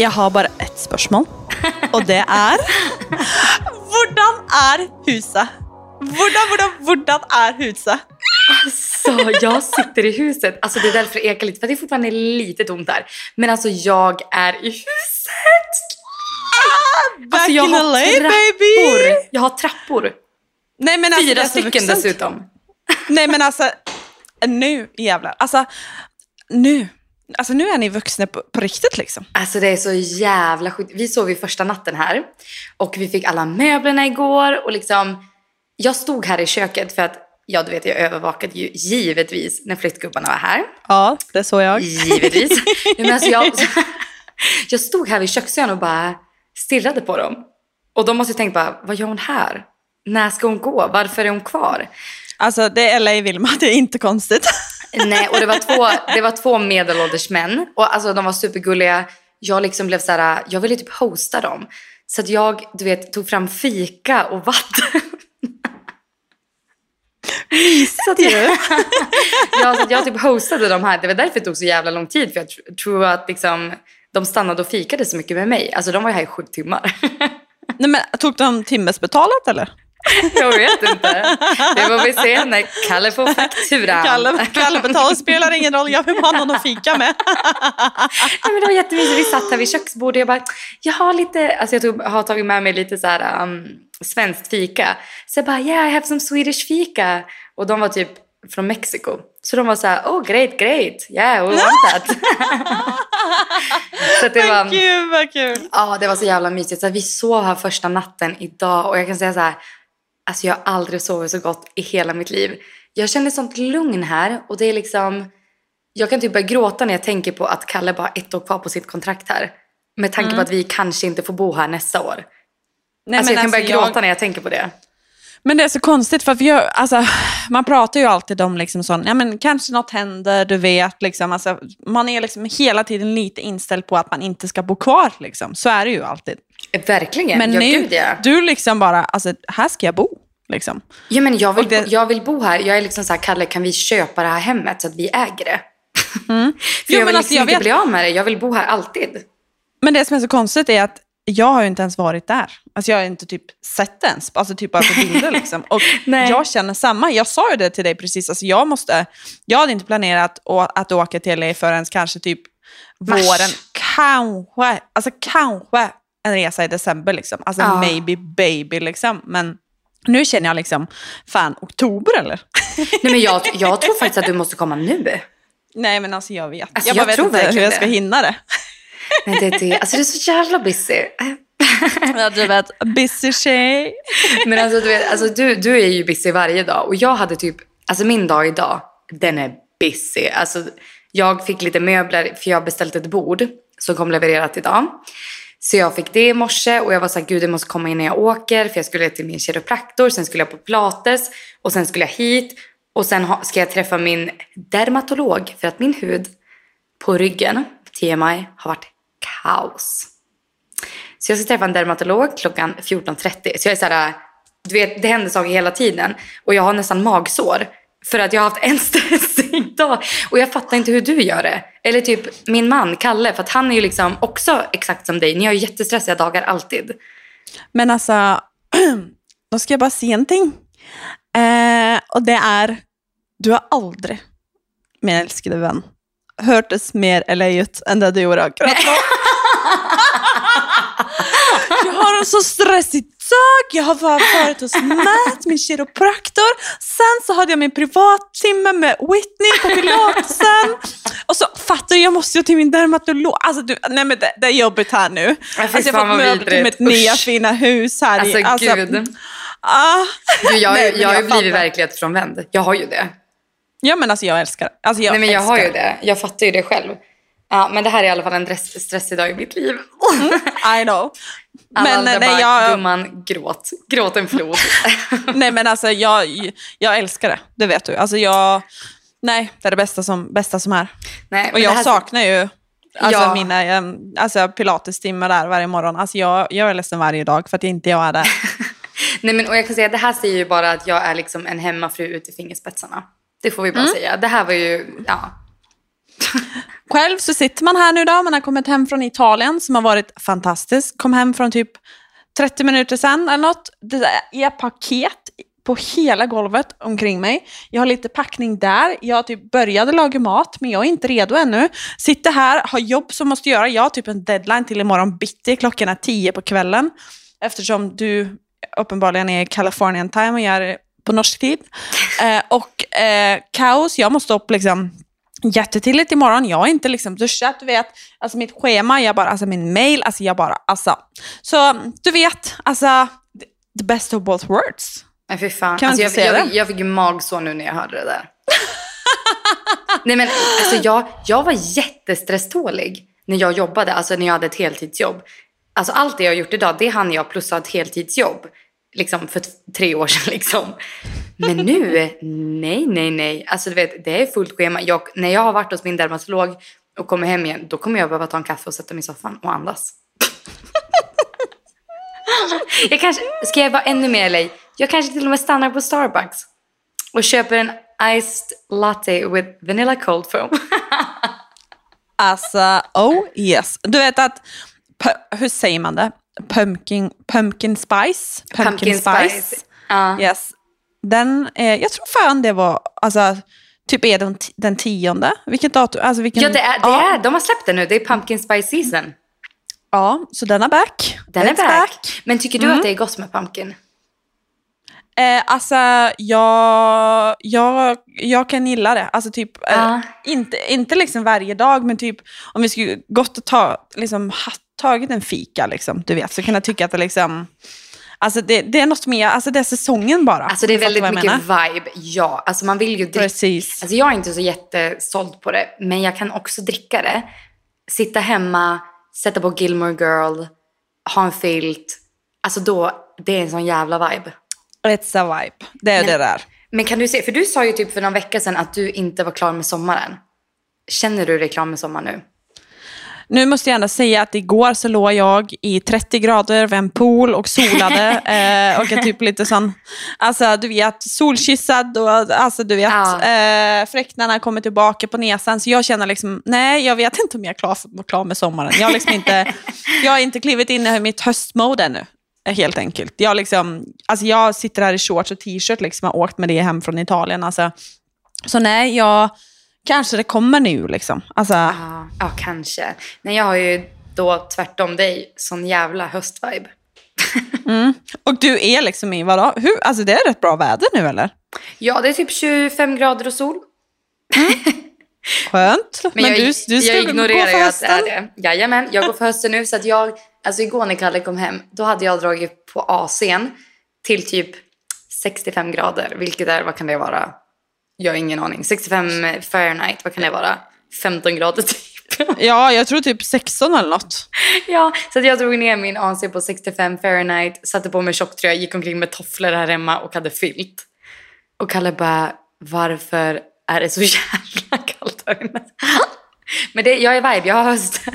Jag har bara ett spörsmål. Och det är... Hvordan är huset? Hvordan, hvordan, hvordan är huset? Så jag sitter i huset. Alltså det är därför det ekar lite. För det är fortfarande lite tomt här. Men alltså jag är i huset. Back Alltså jag in har LA trappor. baby! Jag har trappor. Nej, men alltså, Fyra stycken vuxent. dessutom. Nej men alltså, nu jävlar. Alltså, nu. Alltså nu är ni vuxna på, på riktigt liksom. Alltså det är så jävla sjukt. Vi sov ju första natten här och vi fick alla möblerna igår och liksom jag stod här i köket för att ja du vet jag övervakade ju givetvis när flyttgubbarna var här. Ja, det såg jag. Givetvis. Men alltså jag, jag stod här vid köksön och bara stirrade på dem. Och de måste ju tänkt bara, vad gör hon här? När ska hon gå? Varför är hon kvar? Alltså det är LA Vilma, det är inte konstigt. Nej, och det var två, det var två medelålders män. Och alltså de var supergulliga. Jag liksom blev så här, jag ville typ hosta dem. Så att jag, du vet, tog fram fika och vatten. att jag, ja, så jag typ hostade dem här. Det var därför det tog så jävla lång tid. För jag tr- tror att liksom, de stannade och fikade så mycket med mig. Alltså de var ju här i sju timmar. Nej, men, tog de timmesbetalat eller? Jag vet inte. Det får vi se när Kalle får fakturan. Kalle, Kalle betalar spelar ingen roll, jag vill bara ha någon att fika med. Ja, men det var jättemysigt. Vi satt här vid köksbordet jag bara, jag har lite, alltså jag tog, har tagit med mig lite så här um, svenskt fika. Så jag bara, yeah I have some Swedish fika. Och de var typ från Mexiko. Så de var så här, oh great, great, yeah we want that. så det var, Gud vad kul. ja det var så jävla mysigt. Så vi sov här första natten idag och jag kan säga så här, alltså jag har aldrig sovit så gott i hela mitt liv. Jag känner sånt lugn här och det är liksom, jag kan typ börja gråta när jag tänker på att Kalle bara har ett år kvar på sitt kontrakt här. Med tanke på att vi kanske inte får bo här nästa år. Nej, alltså jag kan börja jag- gråta när jag tänker på det. Men det är så konstigt för att vi gör, alltså, man pratar ju alltid om liksom sån, ja men kanske något händer, du vet, liksom, alltså, man är liksom hela tiden lite inställd på att man inte ska bo kvar. Liksom. Så är det ju alltid. Verkligen, Men ja nu, gud ja. du liksom bara, alltså här ska jag bo. Liksom. Ja men jag vill, det- bo, jag vill bo här. Jag är liksom så här, Kalle kan vi köpa det här hemmet så att vi äger det? För Jo, jag vill alltså, liksom jag inte vet- bli av med det. Jag vill bo här alltid. Men det som är så konstigt är att jag har ju inte ens varit där. Alltså jag har inte typ sett det ens, alltså typ bara på bilder liksom. Och jag känner samma. Jag sa ju det till dig precis, alltså jag måste, jag hade inte planerat att åka till LA förrän kanske typ Mars. våren, kanske, alltså kanske en resa i december liksom. Alltså Ja. maybe baby liksom. Men nu känner jag liksom, fan oktober eller? Nej men jag, jag tror faktiskt att du måste komma nu. Nej men alltså jag vet. Alltså, jag jag vet tror inte hur jag ska hinna det. Nej, det, är det. Alltså du är så jävla busy. Ja, du vet, busy tjej. Men alltså du, vet, alltså du, du är ju busy varje dag. Och jag hade typ, alltså min dag idag, den är busy. Alltså jag fick lite möbler för jag beställt ett bord som kom levererat idag. Så jag fick det i morse och jag var så här, gud det måste komma in när jag åker för jag skulle till min kiropraktor, sen skulle jag på pilates och sen skulle jag hit och sen ska jag träffa min dermatolog för att min hud på ryggen, TMI, har varit kaos. Så jag ska träffa en dermatolog klockan 14.30. Så jag är så här, du vet, det händer saker hela tiden. Och jag har nästan magsår. För att jag har haft en stressig dag. Och jag fattar inte hur du gör det. Eller typ min man, Kalle. För att han är ju liksom också exakt som dig. Ni har ju jättestressiga dagar alltid. Men alltså, då ska jag bara säga en ting. Eh, och det är, du har aldrig, min älskade vän, hörtes mer LA ut än det du gjorde akkurat nu. Jag en så stressig dag, jag har varit hos Matt, min kiropraktor. Sen så hade jag min privattimme med Whitney på pilatesen. Och så fattar du, jag måste ju till min dermatolog. Alltså du, nej men det, det är jobbigt här nu. fy Alltså, jag har fått möbler till mitt nya fina hus här. i- Alltså, gud. Ah. Du, jag, Nej, men jag har ju jag blivit verklighetsfrånvänd. Jag har ju det. Ja men alltså jag älskar. Alltså, jag Nej men jag har ju det. Jag fattar ju det själv. Ja, men det här är i alla fall en stress, stressig dag i mitt liv. I know. Alla Men andra nej, bara, jag, gumman, gråt. Gråt en flod. nej men alltså jag, jag älskar det. Det vet du. Alltså jag, nej det är det bästa som, bästa som är. Nej, Och jag här- saknar ju alltså, Ja. mina alltså, pilatestimmar där varje morgon. Alltså, jag, jag är ledsen varje dag för att inte jag är där. Nej, men, och jag kan säga det här säger ju bara att jag är liksom en hemmafru ut i fingerspetsarna. Det får vi bara Mm. säga. Det här var ju, ja. Själv så sitter man här nu då, man har kommit hem från Italien som har varit fantastiskt. Kom hem från typ 30 minuter sedan eller något. Det är paket på hela golvet omkring mig. Jag har lite packning där. Jag typ började laga mat, men jag är inte redo ännu. Sitter här, har jobb som måste göra. Jag har typ en deadline till imorgon bitti. Klockan är tio på kvällen. Eftersom du uppenbarligen är i Californian time och jag är på norsk tid. Eh, och eh, kaos, jag måste upp liksom jättetidigt imorgon. Jag har inte liksom duschat, du vet. Alltså mitt schema, jag bara, alltså min mail, alltså jag bara, alltså. Så du vet, alltså the best of both worlds. Nej fy fan. Kan alltså, jag, säga jag, det? jag fick ju magsår nu när jag hörde det där. Nej men alltså jag, jag var jättestresstålig när jag jobbade, alltså när jag hade ett heltidsjobb. Alltså allt det jag har gjort idag, det hann jag plus ha ett heltidsjobb. Liksom för tre år sedan liksom. Men nu, nej, nej, nej. Alltså du vet, det är fullt schema. Jag, när jag har varit hos min dermatolog och kommer hem igen, då kommer jag behöva ta en kaffe och sätta mig i soffan och andas. jag kanske, ska jag vara ännu mer LA? Jag kanske till och med stannar på Starbucks och köper en iced latte with vanilla cold foam. Alltså, oh yes. Du vet att, hur säger man det? Pumpkin, pumpkin spice? Pumpkin spice. Ja. Yes. Den, eh, jag tror fan det var, alltså, typ är den, den tionde. Vilket datum? Alltså vilken, Ja, det är, det ja, är, de har släppt den nu. Det är pumpkin spice season. ja, så den är back. Den är It's back. Men tycker du Mm. att det är gott med pumpkin? Eh, alltså, jag, jag, jag kan gilla det. Alltså typ, eh, Ja. inte, inte liksom varje dag, men typ om vi skulle gått och ta, liksom, ha, tagit en fika, liksom, du vet, så kan jag tycka att det liksom, alltså det, det är något mer, alltså det är säsongen bara. Alltså det är väldigt mycket vibe. Ja, alltså man vill ju dricka. Precis. Alltså jag är inte så jättesåld på det, men jag kan också dricka det. Sitta hemma, sätta på Gilmore Girl, ha en filt. Alltså då, det är en sån jävla vibe. It's a vibe. Det är det där. Men kan du se, för du sa ju typ för någon vecka sedan att du inte var klar med sommaren. Känner du dig klar med sommaren nu? Nu måste jag ändå säga att igår så låg jag i 30 grader vid en pool och solade. eh, och är typ lite sån, alltså du vet, solkysstad och alltså du vet, Ja. eh, fräknarna kommer tillbaka på näsan. Så jag känner liksom, nej jag vet inte om jag är klar, för, klar med sommaren. Jag har liksom inte, jag har inte klivit in i mitt höstmode ännu. Helt enkelt. Jag, liksom, alltså jag sitter här i shorts och t-shirt liksom, har åkt med det hem från Italien. Alltså. Så nej, jag, kanske det kommer nu liksom. Alltså, Ja, ja kanske. Nej, jag har ju då tvärtom dig, sån jävla höstvibe. Och du är liksom i, vadå? Hur, alltså det är rätt bra väder nu eller? Ja, det är typ 25 grader och sol. Skönt. Men, jag, du, du ska jag väl gå ignorerar för ju att det är hösten? det. Jajamän, jag går för hösten nu. Så att jag, alltså igår när Kalle kom hem, då hade jag dragit på AC'n till typ 65 grader. Vilket är, vad kan det vara? Jag har ingen aning. 65 Fahrenheit, vad kan det vara? 15 grader typ. Ja, jag tror typ 16 eller något. ja, så jag drog ner min AC på 65 Fahrenheit, satte på mig tjocktröja, gick omkring med tofflor här hemma och hade filt. Och Kalle bara, varför är det så jävla kallt här inne? Men det, jag är vibe, jag har hösten.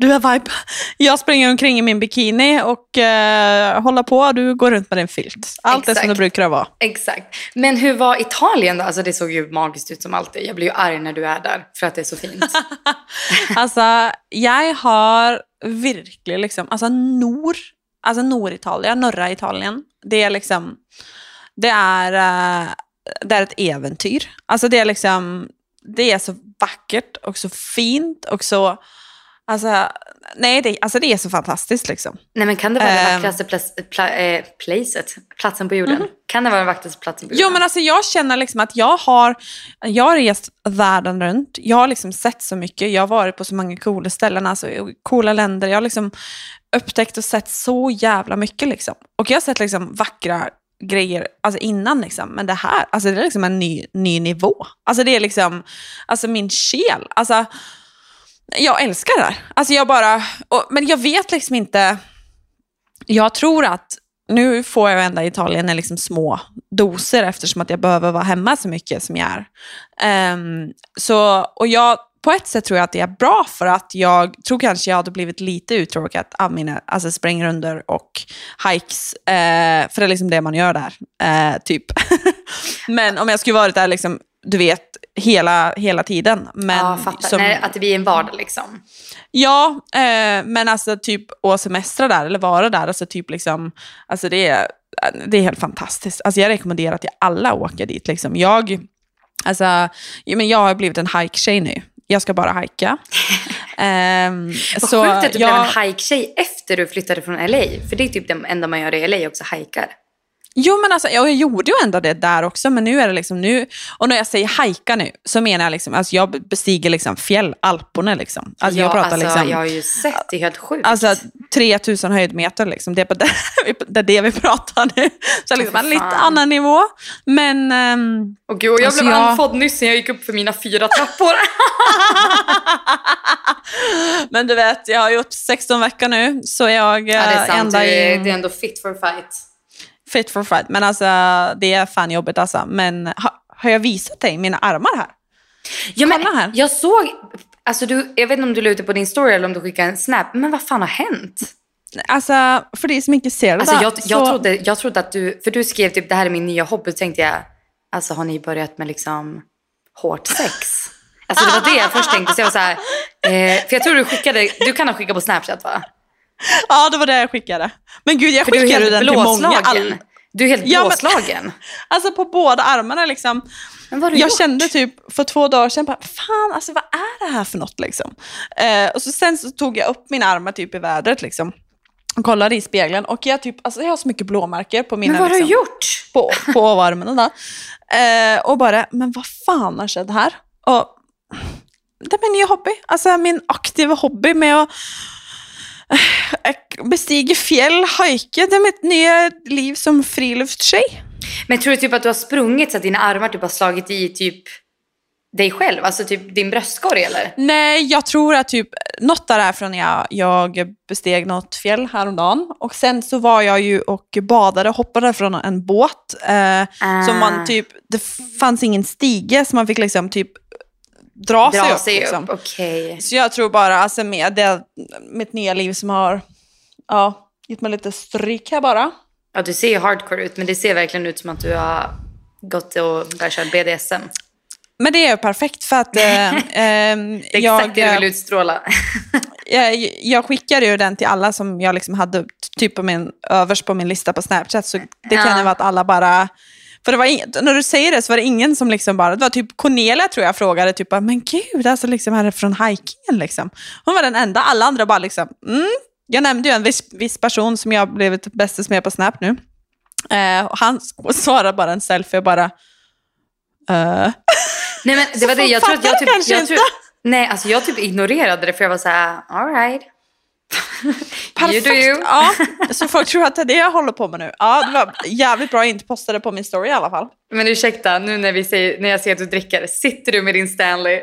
Du är vibe. Jag springer omkring i min bikini och eh, håller på. Du går runt med din filt. Allt är som Exakt. det brukar vara. Exakt. Men hur var Italien då? Alltså det såg ju magiskt ut som alltid. Jag blir ju arg när du är där för att det är så fint. Alltså, jag har verkligen liksom, alltså nord, alltså Norditalien, norra Italien, det är liksom, det är, eh, det är ett äventyr. Alltså det är liksom, det är så vackert och så fint och så, alltså, nej, det, alltså det är så fantastiskt liksom. Nej men kan det vara det Ehm. vackraste plas- pla- eh, placet? Platsen på jorden? Kan det vara den vackraste platsen på jorden? Jo men alltså jag känner liksom att jag har, jag har rest världen runt. Jag har liksom sett så mycket. Jag har varit på så många coola ställen, alltså coola länder. Jag har liksom upptäckt och sett så jävla mycket liksom. Och jag har sett liksom vackra grejer alltså innan liksom. Men det här, alltså det är liksom en ny, ny nivå. Alltså det är liksom, alltså min själ. Alltså jag älskar det här. Alltså jag bara, och, men jag vet liksom inte, jag tror att nu får jag ända i Italien i liksom små doser eftersom att jag behöver vara hemma så mycket som jag är. Um, så, och jag, på ett sätt tror jag att det är bra för att jag tror kanske jag hade blivit lite uttråkad av mina alltså sprängrunder och hikes. Uh, för det är liksom det man gör där, uh, typ. Men om jag skulle varit där, liksom, du vet, hela, hela tiden. Men ja, fattar. som- Nej, att det blir en vardag liksom. Ja, eh, men alltså typ att semestra där eller vara där, alltså typ liksom, alltså det är, det är helt fantastiskt. Alltså jag rekommenderar till alla att åka dit. Liksom. Jag, alltså, men jag har blivit en hike-tjej nu. Jag ska bara hajka. Ehm, Vad så sjukt att du jag, blev en hajk-tjej efter du flyttade från LA. För det är typ det enda man gör i LA också, hajkar. Jo, men alltså, jag, jag gjorde ju ändå det där också, men nu är det liksom nu, och när jag säger hajka nu, så menar jag liksom, alltså jag bestiger liksom fjäll, Alperna liksom. Alltså jag ja, pratar alltså, liksom, jag har ju sett, det är helt sjukt. Alltså 3000 höjdmeter, liksom. det, är på det, det är det vi pratar nu. Så liksom, en lite annan nivå. Men och gud, och jag alltså, blev jag- andfådd nyss när jag gick upp för mina fyra trappor. Men du vet, jag har gjort 16 veckor nu, så jag ja, det är eh, sant. ända in det är ändå fit for fight. Fit for fight. Men alltså, det är fan jobbigt alltså. Men ha, har jag visat dig mina armar här? Ja, men Kolla här. Jag såg, alltså du, jag vet inte om du la ut det på din story eller om du skickade en snap, men vad fan har hänt? Alltså, för de som inte ser det Alltså jag, jag, så- trodde, jag trodde att du, för du skrev typ det här är min nya hobby, tänkte jag, alltså har ni börjat med liksom hårt sex? Alltså det var det jag först tänkte, så jag var så här, eh, för jag tror du skickade, du kan ha skickat på snapchat va? Ja, det var det jag skickade. Men gud, jag För skickade den till många. blåslagen. All, Du är helt Ja, men- blåslagen. alltså på båda armarna liksom. Men vad har du Jag gjort? kände typ för två dagar sedan, bara, fan alltså vad är det här för något liksom? Eh, och så sen så tog jag upp mina armar typ i vädret liksom. Och kollade i spegeln och jag, typ, alltså, jag har så mycket blåmärken på mina Men vad har liksom, du gjort? på, på armen. Där. Eh, och bara, men vad fan har skett här? Och det är min nya hobby. Alltså min aktiva hobby med att bestiga fjäll, hajka. Det är mitt nya liv som friluftstjej. Men tror du typ att du har sprungit så att dina armar typ har slagit i typ dig själv? Alltså typ din bröstkorg eller? Nej, jag tror att typ något därifrån jag, jag besteg något fjäll häromdagen. Och sen så var jag ju och badade, hoppade från en båt. Eh, Ah. Så man typ, det fanns ingen stige så man fick liksom typ dra, sig Dra upp. sig liksom. upp, okej. Så jag tror bara, alltså med det, mitt nya liv som har ja, gett mig lite stryk här bara. Ja, du ser ju hardcore ut, men det ser verkligen ut som att du har gått och börjat köra BDSM. Men det är ju perfekt för att eh, ehm, Det är jag, exakt det du vill utstråla. jag, jag skickade ju den till alla som jag liksom hade typ på min, överst på min lista på Snapchat. Så det kan Ja. ju vara att alla bara... För det var ing, när du säger det så var det ingen som liksom bara... Det var typ Cornelia tror jag frågade, typ bara, men gud, alltså liksom är det från hikingen liksom? Hon var den enda, alla andra bara liksom, mm. Jag nämnde ju en viss, viss person som jag blivit bästis med på Snap nu. Eh, och han svarade bara en selfie och bara... Eh. Nej, men det var det. Jag tror att jag typ... Jag tror, nej, alltså jag typ ignorerade det för jag var så här, all right. Perfekt. You do you. Ja, så folk tror att det är det jag håller på med nu. Ja, det var jävligt bra att jag inte postade på min story i alla fall. Men ursäkta, nu när, vi säger, när jag ser att du dricker, sitter du med din Stanley?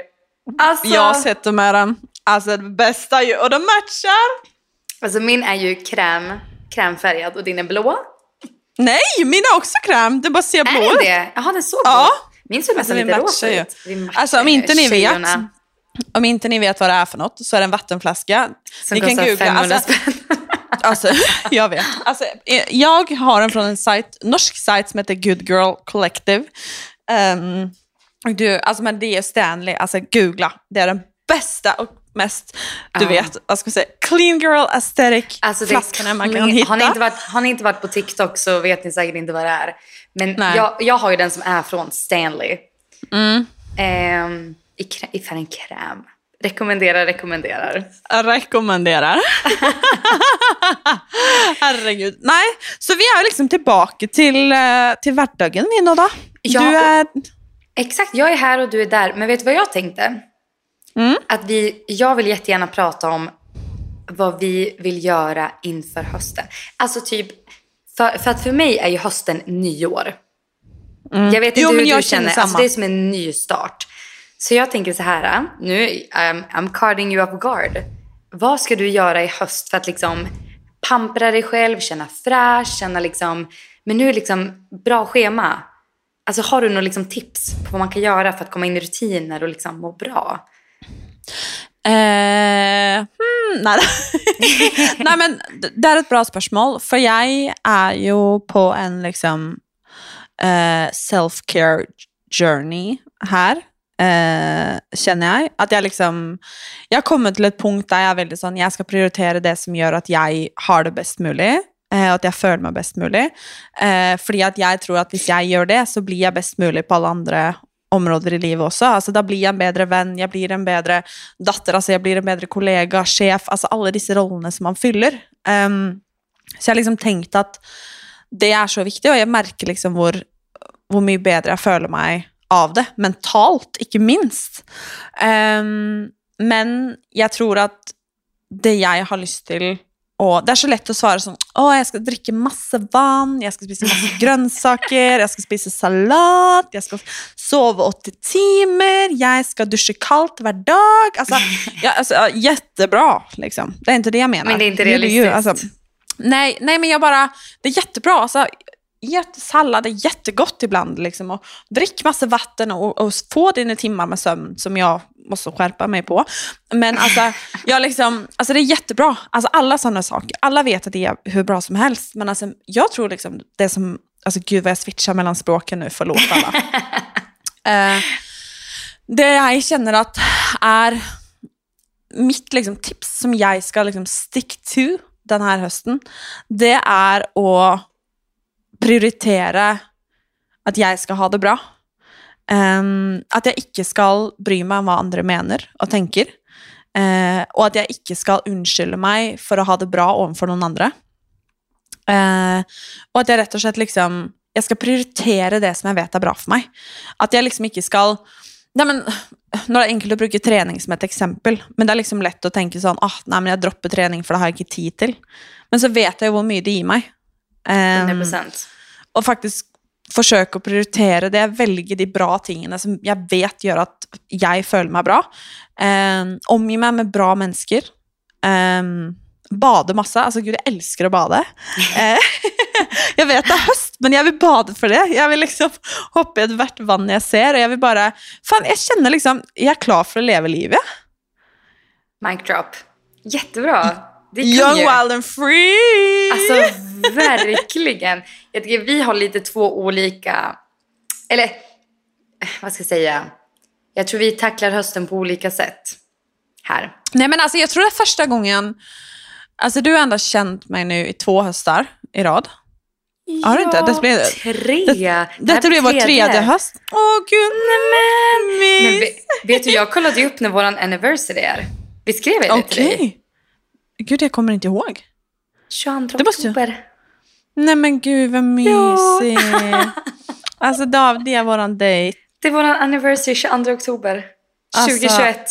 Alltså, Jag sätter med den. Alltså det bästa ju, och de matchar. alltså min är ju kräm, krämfärgad och din är blå. Nej, min är också kräm. Det bara ser blå Är ut. det det? Jaha, den såg Ja. blå. Min såg Alltså, nästan vi lite rosa ut. Alltså om inte ni vet, tjejerna, om inte ni vet vad det är för något så är det en vattenflaska. Som ni kan googla. 500 Alltså, alltså, jag vet. Alltså, eh, jag har den från en sajt, norsk sajt som heter Good Girl Collective. Um, du, alltså, men det är Stanley, alltså googla. Det är den bästa och mest, du Ja. vet, vad ska jag säga, clean girl aesthetic Alltså flaskorna man kan hitta. har, ni inte varit, har ni inte varit på TikTok så vet ni säkert inte vad det är. Men jag, jag har ju den som är från Stanley. Mm. Ehm, i, krä- I färgen kräm. Rekommenderar, rekommenderar. Jag rekommenderar. Herregud. Nej, så vi är liksom tillbaka till, eh, till vardagen vi nu då. Ja, Du är... Exakt, jag är här och du är där. Men vet du vad jag tänkte? Mm. Att vi, jag vill jättegärna prata om vad vi vill göra inför hösten. Alltså typ, för, för att för mig är ju hösten nyår. Jag vet inte Mm. Jo, hur du känner, känner alltså det är som en ny start. Så jag tänker så här, nu I'm, I'm carding you up guard. Vad ska du göra i höst för att liksom pampra dig själv, känna fräsch, känna liksom, men nu är liksom bra schema. Alltså har du några liksom tips på vad man kan göra för att komma in i rutiner och liksom må bra? Eh, hmm, nej. nej, men det är ett bra spörsmål, för jag är ju på en liksom eh, self-care journey här. Eh, känner jag. Att jag liksom jag har till ett punkt där jag är väldigt sån, jag ska prioritera det som gör att jag har det bäst möjligt, eh, att jag føler mig bäst möjligt. Eh, fordi at jeg tror att om jag gör det, så blir jag bäst möjligt på alla andra områden i livet också. Altså, da blir jag en bättre vän, jag blir en bättre datter, altså, jeg blir en bättre kollega, sjef. Altså alle disse rollene som man fyller. Um, så jag har liksom tenkt at det är så viktigt och jag märker liksom hvor, hvor mye bedre jeg føler meg av det. Mentalt, ikke minst. Um, men jeg tror at det jeg har lyst til og det er så lett å svare sånn Å, jeg skal drikke masse vann, jeg skal spise masse grønnsaker, jeg skal spise salat, jeg skal sove åtte timer, jeg skal dusje kaldt hver dag. Altså, ja, alltså, jättebra, liksom. Det är inte det jag menar. Men det är inte ju- realistiskt. alltså, nej, nej, men jag bara, det är jättebra. Alltså, Ät sallad är jättegott ibland. Liksom, och drick massa vatten och, och få dina timmar med sömn som jag måste skärpa mig på. Men alltså, jag liksom, alltså det är jättebra. Alltså alla sådana saker. Alla vet att det är hur bra som helst. Men alltså, jag tror liksom det som, alltså gud vad jag switchar mellan språken nu, förlåt alla. Eh, det jeg kjenner at er mitt liksom, tips som jeg skal liksom, stick to denne høsten, det er å prioritere at jeg skal ha det bra. Um, at jeg ikke skal bry meg om hva andre mener og tenker. Uh, og at jeg ikke skal unnskylde meg for å ha det bra overfor noen andre. Uh, og at jeg rett og slett liksom Jeg skal prioritere det som jeg vet er bra for meg. At jeg liksom ikke skal Nei, men Nå er det enkelt å bruke trening som et eksempel, men det er liksom lett å tenke sånn ah, nei, men jeg dropper trening, for det har jeg ikke tid til. Men så vet jeg jo hvor mye det gir meg. Em, 100%. og faktisk forsøke å prioritere det, velge de bra tingene som jeg vet gjør at jeg føler meg bra. Um, omgi meg med bra mennesker. Um, bade masse. Altså, gud, elsker å bade. Eh, jeg vet det er høst, men jeg vil bade for det. Jeg vil liksom hoppe i ethvert vann jeg ser, og jeg vil bare Faen, jeg kjenner liksom Jeg er klar for å leve livet. Mic drop. Jättebra. Young, ju. wild and free! Alltså verkligen. Jag tycker vi har lite två olika, eller eh, vad ska jag säga? Jag tror vi tacklar hösten på olika sätt här. Nej men alltså jag tror det är första gången, alltså du har ändå känt mig nu i två höstar i rad. Har du inte? Det blev- tre. Det, Det detta blev vår tredje höst. Åh gud, Men nej vet, du, jag kollade ju upp när våran anniversary är. Vi skrev det Okej. till dig. Gud, jag kommer inte ihåg. 22 Det oktober. Nej men gud vad mysigt. Alltså David, det är våran dejt. Det är våran anniversary 22 oktober. Alltså, 2021.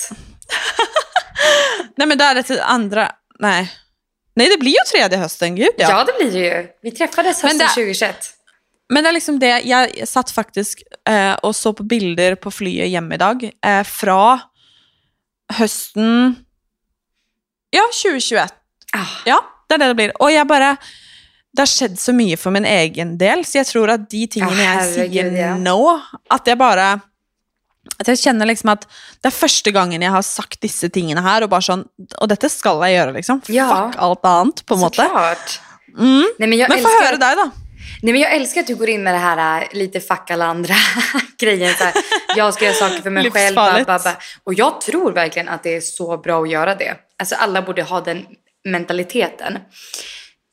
Nej men då är det till andra, nej. Nej det blir ju tredje hösten, gud ja. Ja. det blir det ju. Vi träffades Men hösten det- 2021. Men det er liksom det, jeg satt faktisk eh, og så på bilder på flyet hjemme i dag eh, fra høsten Ja, 2021. Ah, Ja, det er det det blir. Og jeg bare Det har skjedd så mye for min egen del, så jeg tror at de tingene Ja, jeg sier herregud, ja. nå At jeg bare At jeg kjenner liksom at det er første gangen jeg har sagt disse tingene her, og bare sånn Og dette skal jeg gjøre, liksom. Ja. Fuck alt annet, på en måte. Såklart. Mm. Men jag Men få älskar... høre deg, da. Nej, men jag älskar att du går in med det här äh, lite fuck alla andra grejen. Så här, jag ska göra saker för mig själv. Ba, ba, ba. Och jag tror verkligen att det är så bra att göra det. Alltså alla borde ha den mentaliteten.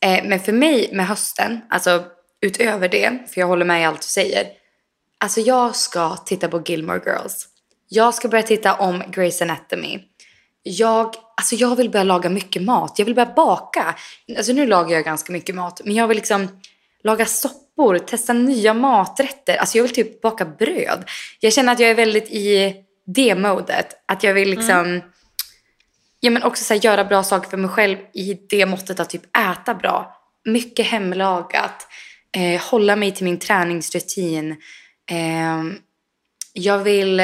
Eh, men för mig med hösten, alltså utöver det, för jag håller med i allt du säger. Alltså jag ska titta på Gilmore Girls. Jag ska börja titta om Grey's Anatomy. Jag, alltså jag vill börja laga mycket mat. Jag vill börja baka. Alltså nu lagar jag ganska mycket mat. Men jag vill liksom laga soppor, testa nya maträtter. Alltså jag vill typ baka bröd. Jag känner att jag är väldigt i det modet. Att jag vill liksom... Ja men också så här, göra bra saker för mig själv i det måttet att typ äta bra. Mycket hemlagat. Eh, hålla mig till min träningsrutin. Eh, jag vill...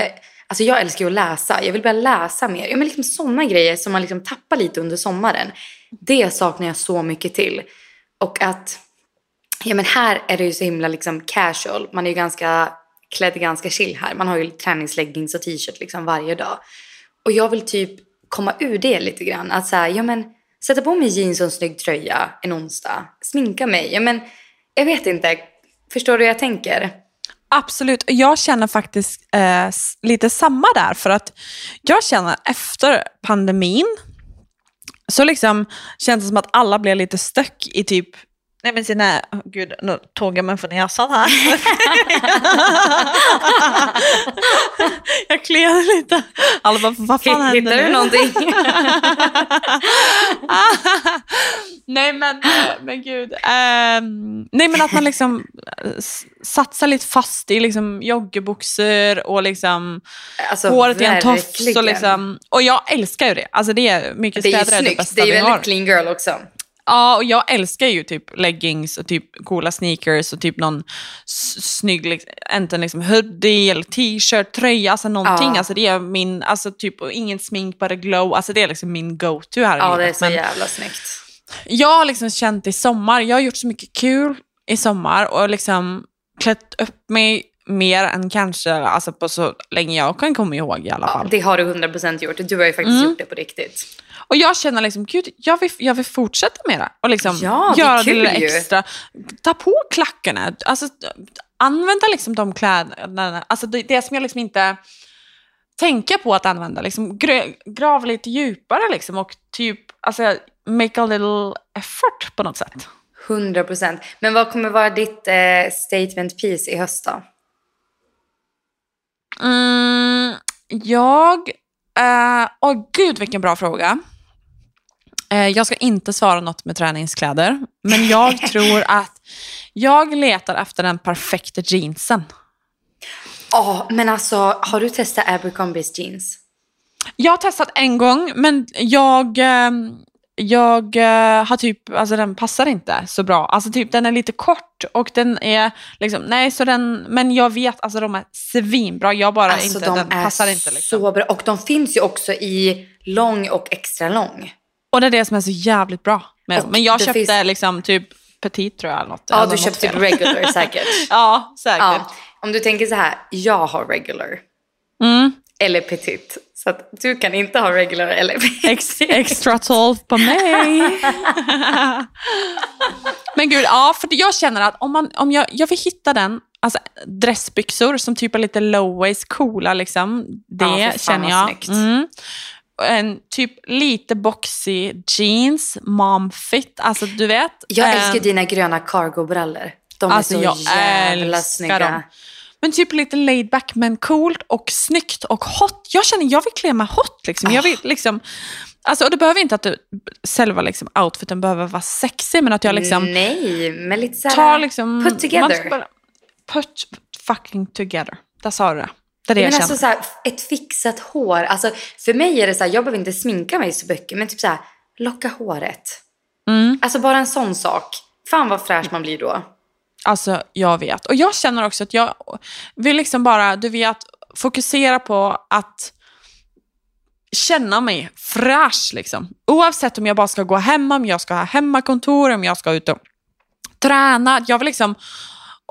Alltså jag älskar ju att läsa. Jag vill börja läsa mer. Ja, men liksom sådana grejer som man liksom tappar lite under sommaren. Det saknar jag så mycket till. Och att... Ja men här är det ju så himla liksom casual. Man är ju ganska klädd ganska chill här. Man har ju träningsleggings och t-shirt liksom varje dag. Och jag vill typ komma ur det lite grann. Att säga, ja men sätta på mig jeans och en snygg tröja en onsdag. Sminka mig. Ja men jag vet inte. Förstår du hur jag tänker? Absolut. Jag känner faktiskt eh, lite samma där. För att jag känner efter pandemin så liksom känns det som att alla blev lite stök i typ Nej men sina, oh, gud nu tog jag mig för näsan här. jag kliade lite. Alla bara, vad fan händer Hittar nu? du någonting? nej men, men gud. Ehm, nej men att man liksom eh, satsar lite fast i liksom joggerbyxor och liksom Alltså, håret i en tofs. Och, liksom, och jag älskar ju det. Alltså det är mycket Det är det snyggt. bästa Det är ju vi väldigt clean girl också. Ja, och jag älskar ju typ leggings och typ coola sneakers och typ någon snygg, liksom, enten liksom hoodie eller t-shirt, tröja, alltså någonting. Ja. Alltså det är min, alltså typ, och ingen smink, bara glow. Alltså det är liksom min go-to här i Ja, det är så Men jävla snyggt. jag har liksom känt i sommar, jag har gjort så mycket kul i sommar och liksom klätt upp mig mer än kanske alltså på så länge jag kan komma ihåg i alla Ja, fall. det har du 100% gjort. Du har ju faktiskt Mm. gjort det på riktigt. Och jag känner liksom, gud, jag vill, jag vill fortsätta med det. Och liksom Ja, det göra det lilla extra. Ta på klackarna. Alltså, använda liksom de kläderna. Alltså det, det som jag liksom inte tänker på att använda. Liksom, grö, grav lite djupare liksom, och typ alltså, make a little effort på något sätt. 100%. Men vad kommer vara ditt eh, statement piece i höst då? Mm, jag... eh, Åh gud vilken bra fråga. Eh, jag ska inte svara något med träningskläder, men jag tror att jag letar efter den perfekta jeansen. Ja, men alltså har du testat Abercrombies jeans? Jag har testat en gång, men jag, eh, jag eh, har typ, alltså den passar inte så bra. Alltså typ den är lite kort och den är liksom, nej så den, men jag vet, alltså de är svinbra. Jag bara Alltså inte, de den passar inte liksom. så bra. Och de finns ju också i lång och extra lång. Och det är det som är så jävligt bra med dem. Men jag köpte finns- liksom typ petit tror jag. Eller något, Ja, eller du något köpte typ fel. regular säkert. Ja, säkert. Ja, om du tänker så här, jag har regular Mm. eller petit. Så att du kan inte ha regular eller petit. Ex, extra 12 på mig. Men gud, ja, för jag känner att om, man, om jag, jag vill hitta den, alltså dressbyxor som typ är lite low waist, coola liksom. Det Ja, känner jag. Mm. En typ lite boxy jeans, mom fit, alltså du vet. Jag eh, älskar dina gröna cargo-brallor. De är Alltså, så jag jävla snygga. dem. Men typ lite laid back men coolt och snyggt och hot. Jag känner jag vill klä mig hot liksom. Jag vill Ah. liksom alltså, och det behöver inte att du, själva liksom, outfiten behöver vara sexig men att jag liksom Nej, men lite såhär... tar liksom... Put together. man Put fucking together. Där sa du det. Det är jag Men alltså så här, ett fixat hår. Alltså, för mig är det så här, jag behöver inte sminka mig så mycket. Men typ så här, locka håret. Mm. Alltså bara en sån sak. Fan vad fräsch man blir då. Alltså, jag vet. Och jag känner också att jag vill liksom bara, du vet, fokusera på att känna mig fräsch liksom. Oavsett om jag bara ska gå hemma, om jag ska ha hemmakontor, om jag ska ut och träna. Jag vill liksom,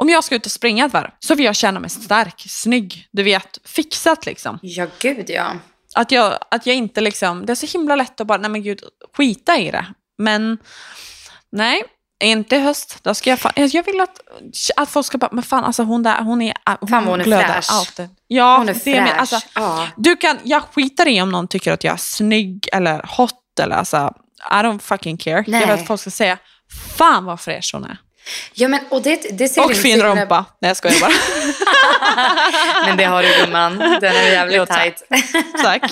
om jag ska ut och springa ett varv så vill jag känna mig stark, snygg, du vet, fixat liksom. Ja, gud ja. Att jag, att jag inte liksom, det är så himla lätt att bara, nej men gud, skita i det. Men nej, inte i höst. Då ska jag, fan, jag vill att, att folk ska bara, men fan alltså hon där, hon är, hon, Fan, hon är glödar fräsch. alltid. Ja, Hon är är med, fräsch. alltså, ja. du kan, jag skiter i om någon tycker att jag är snygg eller hot eller alltså, I don't fucking care. Nej. Jag vill att folk ska säga, fan vad fräsch hon är. Ja, men och det, det ser Och fin himla- rumpa. Nej jag skojar bara. Men det har du gumman. Den är jävligt Jo, tight. Tack.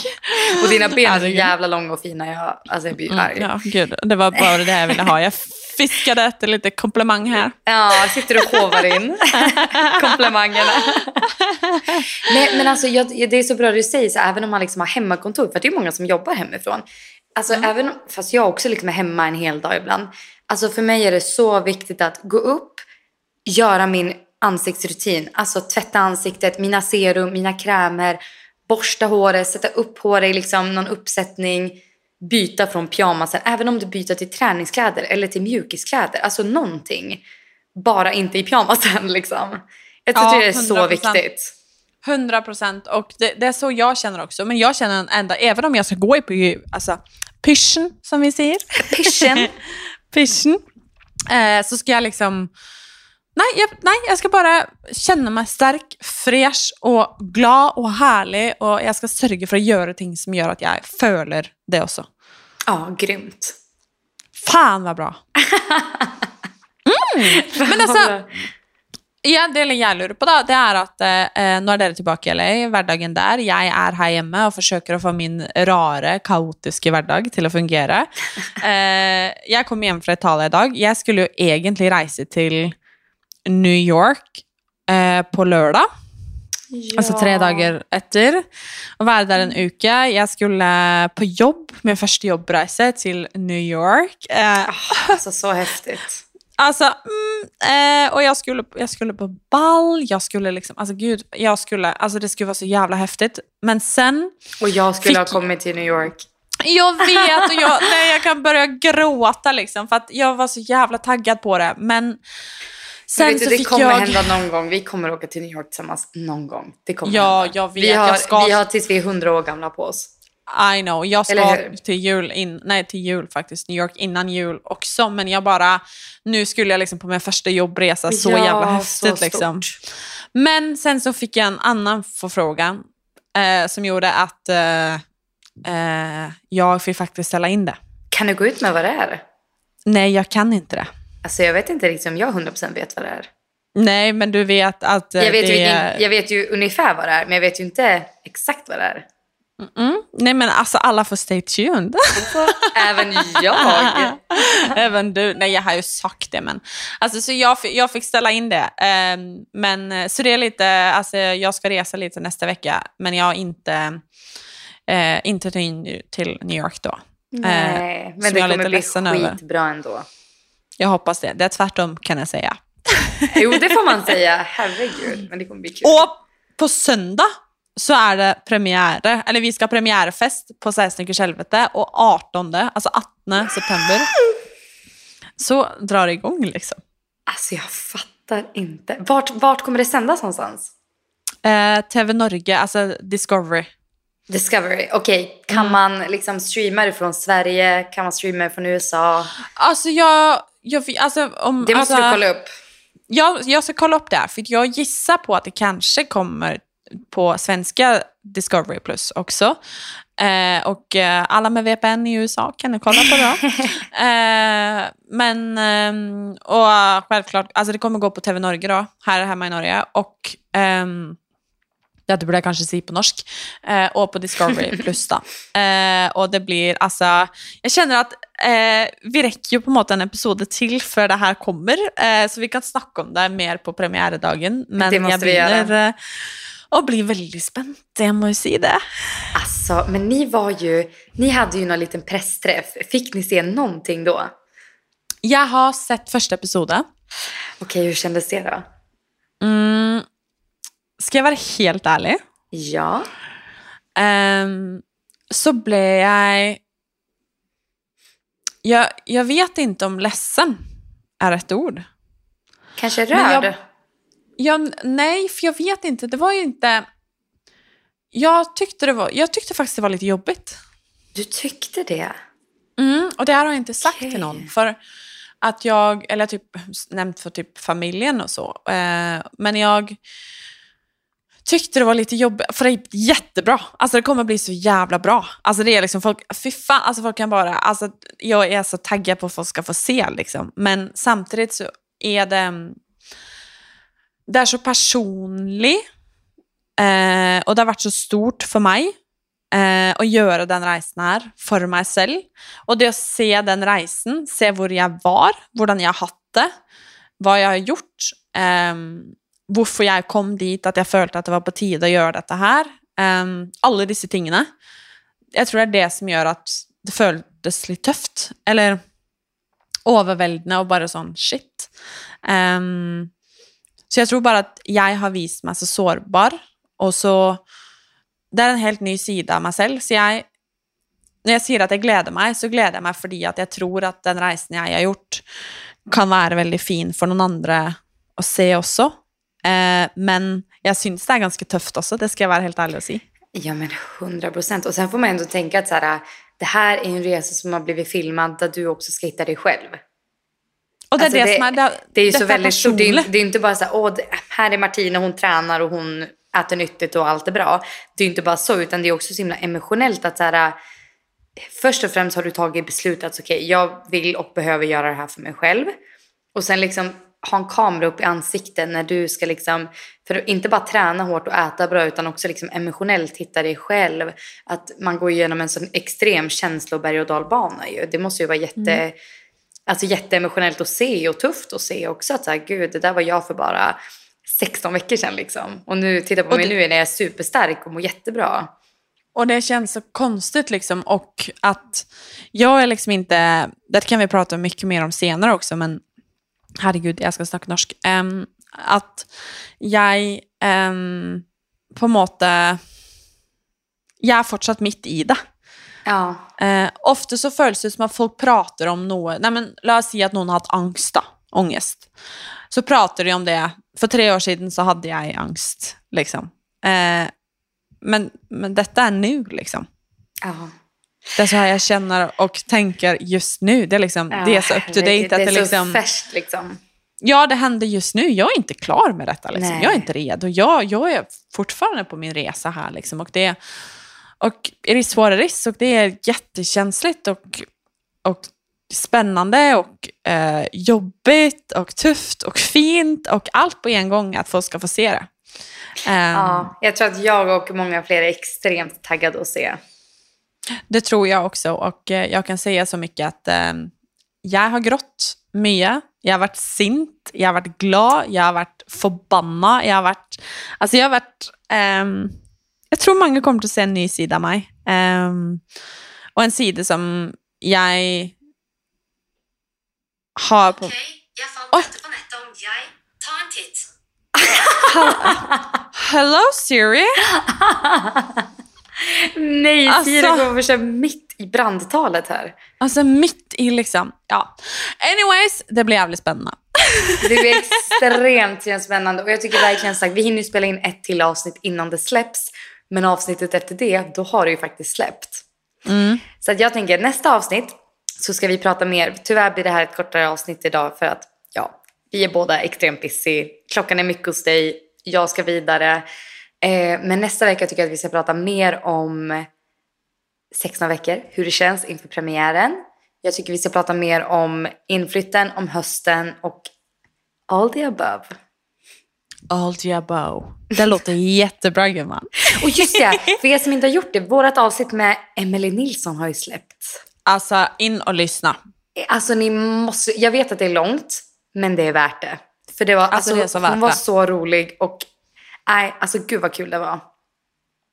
Och dina ben är så jävla långa och fina. Jag, alltså jag blir Mm, arg. ja, gud, det var bara det jag ville ha. Jag fiskade efter lite komplimang här. Ja, sitter och hovar in komplimangerna. Nej, men alltså jag, det är så bra du säger, så även om man liksom har hemmakontor, för det är många som jobbar hemifrån. Alltså även, om- fast jag också liksom är hemma en hel dag ibland. Alltså för mig är det så viktigt att gå upp, göra min ansiktsrutin. Alltså tvätta ansiktet, mina serum, mina krämer, borsta håret, sätta upp håret i liksom någon uppsättning, byta från pyjamasen. Även om du byter till träningskläder eller till mjukiskläder. Alltså någonting. Bara inte i pyjamasen liksom. Jag tror Ja, det är så 100%. viktigt. 100 procent. Och det, det är så jag känner också. Men jag känner ända, även om jag ska gå i alltså, pyschen, som vi säger. Pyschen. pyschen. Eh, så ska jag liksom Nej jag, nej, jag ska bara känna mig stark, fresh och glad och härlig. Och jag ska sörja för att göra ting som gör att jag följer det också. Ja, grymt. Fan vad bra. Mm. Men alltså, ja, det jeg lurer på, da, det er at eh, nå er dere tilbake i LA, hverdagen der. Jeg er her hjemme og forsøker å få min rare, kaotiske hverdag til å fungere. Eh, jeg kom hjem fra Italia i dag. Jeg skulle jo egentlig reise til New York eh, på lørdag. Ja. Altså tre dager etter. Og være der en uke. Jeg skulle på jobb, min første jobbreise til New York. Eh, Alltså så häftigt. Alltså, mm, eh, och jag skulle, jag skulle på ball, jag skulle liksom, alltså gud, jag skulle, alltså det skulle vara så jävla häftigt. Men sen, Och jag skulle ha Fick- kommit till New York. jag vet och jag, nej, jag kan börja gråta liksom för att jag var så jävla taggad på det. Men sen vet så det kommer jag... hända någon gång. Vi kommer åka till New York tillsammans någon gång. Det kommer Ja, hända. jag vet. Vi har, ska- vi har tills vi är hundra år gamla på oss. I know, jag ska till jul, in, nej till jul faktiskt, New York innan jul också. Men jag bara, nu skulle jag liksom på min första jobbresa, så Ja, jävla häftigt liksom. Men sen så fick jag en annan förfrågan eh, som gjorde att eh, eh, jag fick faktiskt ställa in det. Kan du gå ut med vad det är? Nej, jag kan inte det. Alltså jag vet inte riktigt om jag 100% vet vad det är. Nej, men du vet att eh, Jag vet, det vilken- jag vet ju ungefär vad det är, men jag vet ju inte exakt vad det är. Mm, nej, men alltså alla får stay tuned. Även jag. Även du. Nej, jag har ju sagt det. Men, alltså, så jag, jag fick ställa in det. Ehm, men, eh, så det är lite, alltså, jag ska resa lite nästa vecka, men jag har inte, eh, inte till, till New York då. Nej, som men det kommer bli ledsen över. skitbra ändå. Jag hoppas det. Det är tvärtom kan jag säga. Jo, det får man säga. Herregud, men det kommer bli kul. Och på söndag så är det premiär, eller vi ska ha premiärfest på 16 helvete och 18, alltså 18 september, så drar det igång liksom. Alltså jag fattar inte. Vart, vart kommer det sändas någonstans? Eh, TV Norge, alltså Discovery. Discovery. Okej, kan Mm. man liksom streama det från Sverige? Kan man streama det från USA? Alltså jag, jag alltså om... Det måste alltså, du kolla upp. Jag, jag ska kolla upp det här, för jag gissar på att det kanske kommer på svenska Discovery Plus också. Eh, och eh, alla med VPN i USA kan ni kolla på det. eh, men, ehm, och självklart, alltså det kommer gå på TV Norge då, här hemma i Norge. Och ehm, ja, det burde jeg kanskje si på norsk. Eh, og på Discovery Plus. Eh, og det blir altså Jeg kjenner at eh, vi rekker jo på måte en episode til før det her kommer, eh, så vi kan snakke om det mer på premieredagen. Men Det måste jeg vi göra. Begynner eh, å bli veldig spent, jeg må jo si det. Alltså, men ni var ju... Ni hade ju någon liten pressträff. Fick ni se någonting då? Jeg har sett første episode. Okej, hur kändes det då? Mm, skal jeg være helt ærlig, Ja. Ehm, så ble jeg, jag Jag vet inte om ledsen är rätt ord. Kanske Men jag- nej, för jag vet inte. Det var ju inte... Jag tyckte, det var, jag tyckte faktiskt det var lite jobbigt. Du tyckte det? Mm, och det här har jag inte sagt Okej. till någon. För att jag, eller typ nämnt för typ familjen och så. Eh, men jag tyckte det var lite jobbigt, för det är jättebra. Alltså det kommer bli så jävla bra. Alltså det är liksom folk, fy fan, alltså folk kan bara, alltså jag är så taggad på att folk ska få se liksom. Men samtidigt så är det, det är så personligt eh, och det har varit så stort för mig eh, å gjøre den reisen her for meg selv. Og det å se den reisen, se hvor jeg var, hvordan jeg har hatt det, hva jeg har gjort, eh, hvorfor jeg kom dit, at jeg følte at det var på tide å gjøre dette her. Eh, alle disse tingene. Jeg tror det er det som gjør at det føltes litt tøft. Eller overveldende og bare sånn shit. Eh, så jag tror bara att jag har visat mig så sårbar, Och så det är en helt ny sida av mig själv. Så jag, när jag säger att jag gläder mig, så gläder jag mig för att jag tror att den resan jag har gjort, kan vara väldigt fin för någon andra att se också. Eh, men jag syns det är ganska tufft också, det ska jag vara helt ärlig och säga. Ja, men 100 procent. Och sen får man ändå tänka att så här, det här är en resa som har blivit filmad där du också ska hitta dig själv. Och det är Alltså, det, som är... Det, det är ju så väldigt stort. Det det är inte bara så här, åh, det- här är Martina, hon tränar och hon äter nyttigt och allt är bra. Det är inte bara så, utan det är också så himla emotionellt att så här, först och främst har du tagit beslutet att okej, jag vill och behöver göra det här för mig själv. Och sen liksom ha en kamera upp i ansiktet när du ska liksom, för att inte bara träna hårt och äta bra utan också liksom emotionellt hitta dig själv. Att man går igenom en sån extrem känsloberg och dalbana ju. Det måste ju vara jätte, alltså jätteemotionellt att se och tufft att se också. Att så här, gud, det där var jag för bara 16 veckor sedan liksom. Och nu, titta på Och mig det- nu när jag är superstark och mår jättebra. Och det känns så konstigt liksom. Och att jag är liksom inte, det kan vi prata mycket mer om senare också, men herregud, jag ska snacka norsk. Em, att jag um, på en måte, jag är fortsatt mitt i det. Ja. Eh, ofte så føles det som at folk prater om noe Nei, men La oss si at noen har hatt angst. da, Ångest. Så prater de om det. For tre år siden så hadde jeg angst, liksom. Eh, men, men dette er nå, liksom. ja. Det är så här jag känner och tänker just nu. Det är, liksom, det är så up to date. Att det det är så liksom, färskt liksom. ja, det händer just nu. Jag är inte klar med detta. Liksom. Jag är inte redo. Jag, jag är fortfarande på min resa här. Liksom. Och det, och is what it is. Och det är jättekänsligt och, och spännande och eh, jobbigt och tufft och fint och allt på en gång att folk ska få se det. Ehm, Ja, jag tror att jag och många fler är extremt taggade att se. Det tror jag också och eh, jag kan säga så mycket att eh, jag har grått mycket. Jag har varit sint, jag har varit glad, jag har varit förbannad, jag har varit... Alltså jag har varit... ehm, jag tror många kommer att se en ny sida av mig. Ehm, och en sida som jag har på... Ok, jeg fant dette på nettet om jeg. Ta en titt. Hello Siri! Nej, Alltså. Siri kommer för mitt i brandtalet här. Alltså mitt i liksom... Ja. Anyways, det blir jävligt spännande. Det blir extremt spännande och jag tycker verkligen sagt, vi hinner spela in ett till avsnitt innan det släpps. Men avsnittet efter det, då har det ju faktiskt släppt. Mm. Så att jag tänker nästa avsnitt så ska vi prata mer. Tyvärr blir det här ett kortare avsnitt idag för att ja, vi är båda extremt busy. Klockan är mycket hos dig, jag ska vidare. Eh, men nästa vecka tycker jag att vi ska prata mer om 16 veckor, hur det känns inför premiären. Jag tycker vi ska prata mer om inflytten, om hösten och all the above. All the above. Det låter jättebra gumman. Och just det, för er som inte har gjort det, vårt avsnitt med Emily Nilsson har ju släppts. Alltså in och lyssna. Alltså ni måste, jag vet att det är långt, men det är värt det. För det var, alltså, det är så värt hon var det. så rolig och nej, alltså gud vad kul det var.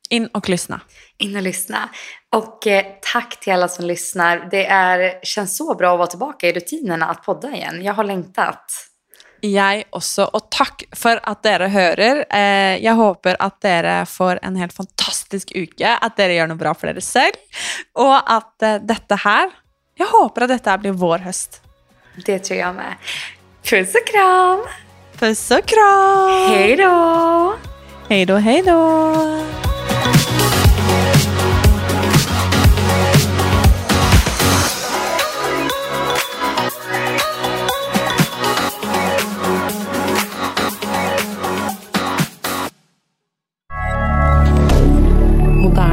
In och lyssna. In och lyssna. Och eh, tack till alla som lyssnar. Det är, känns så bra att vara tillbaka i rutinerna att podda igen. Jag har längtat. Jeg også. Og takk for at dere hører. Eh, jeg håper at dere får en helt fantastisk uke, at dere gjør noe bra for dere selv, og at eh, dette her Jeg håper at dette her blir vår høst. Det tror jag med. Puss och kram! Puss og kram! Hej då! Hei då, hei då!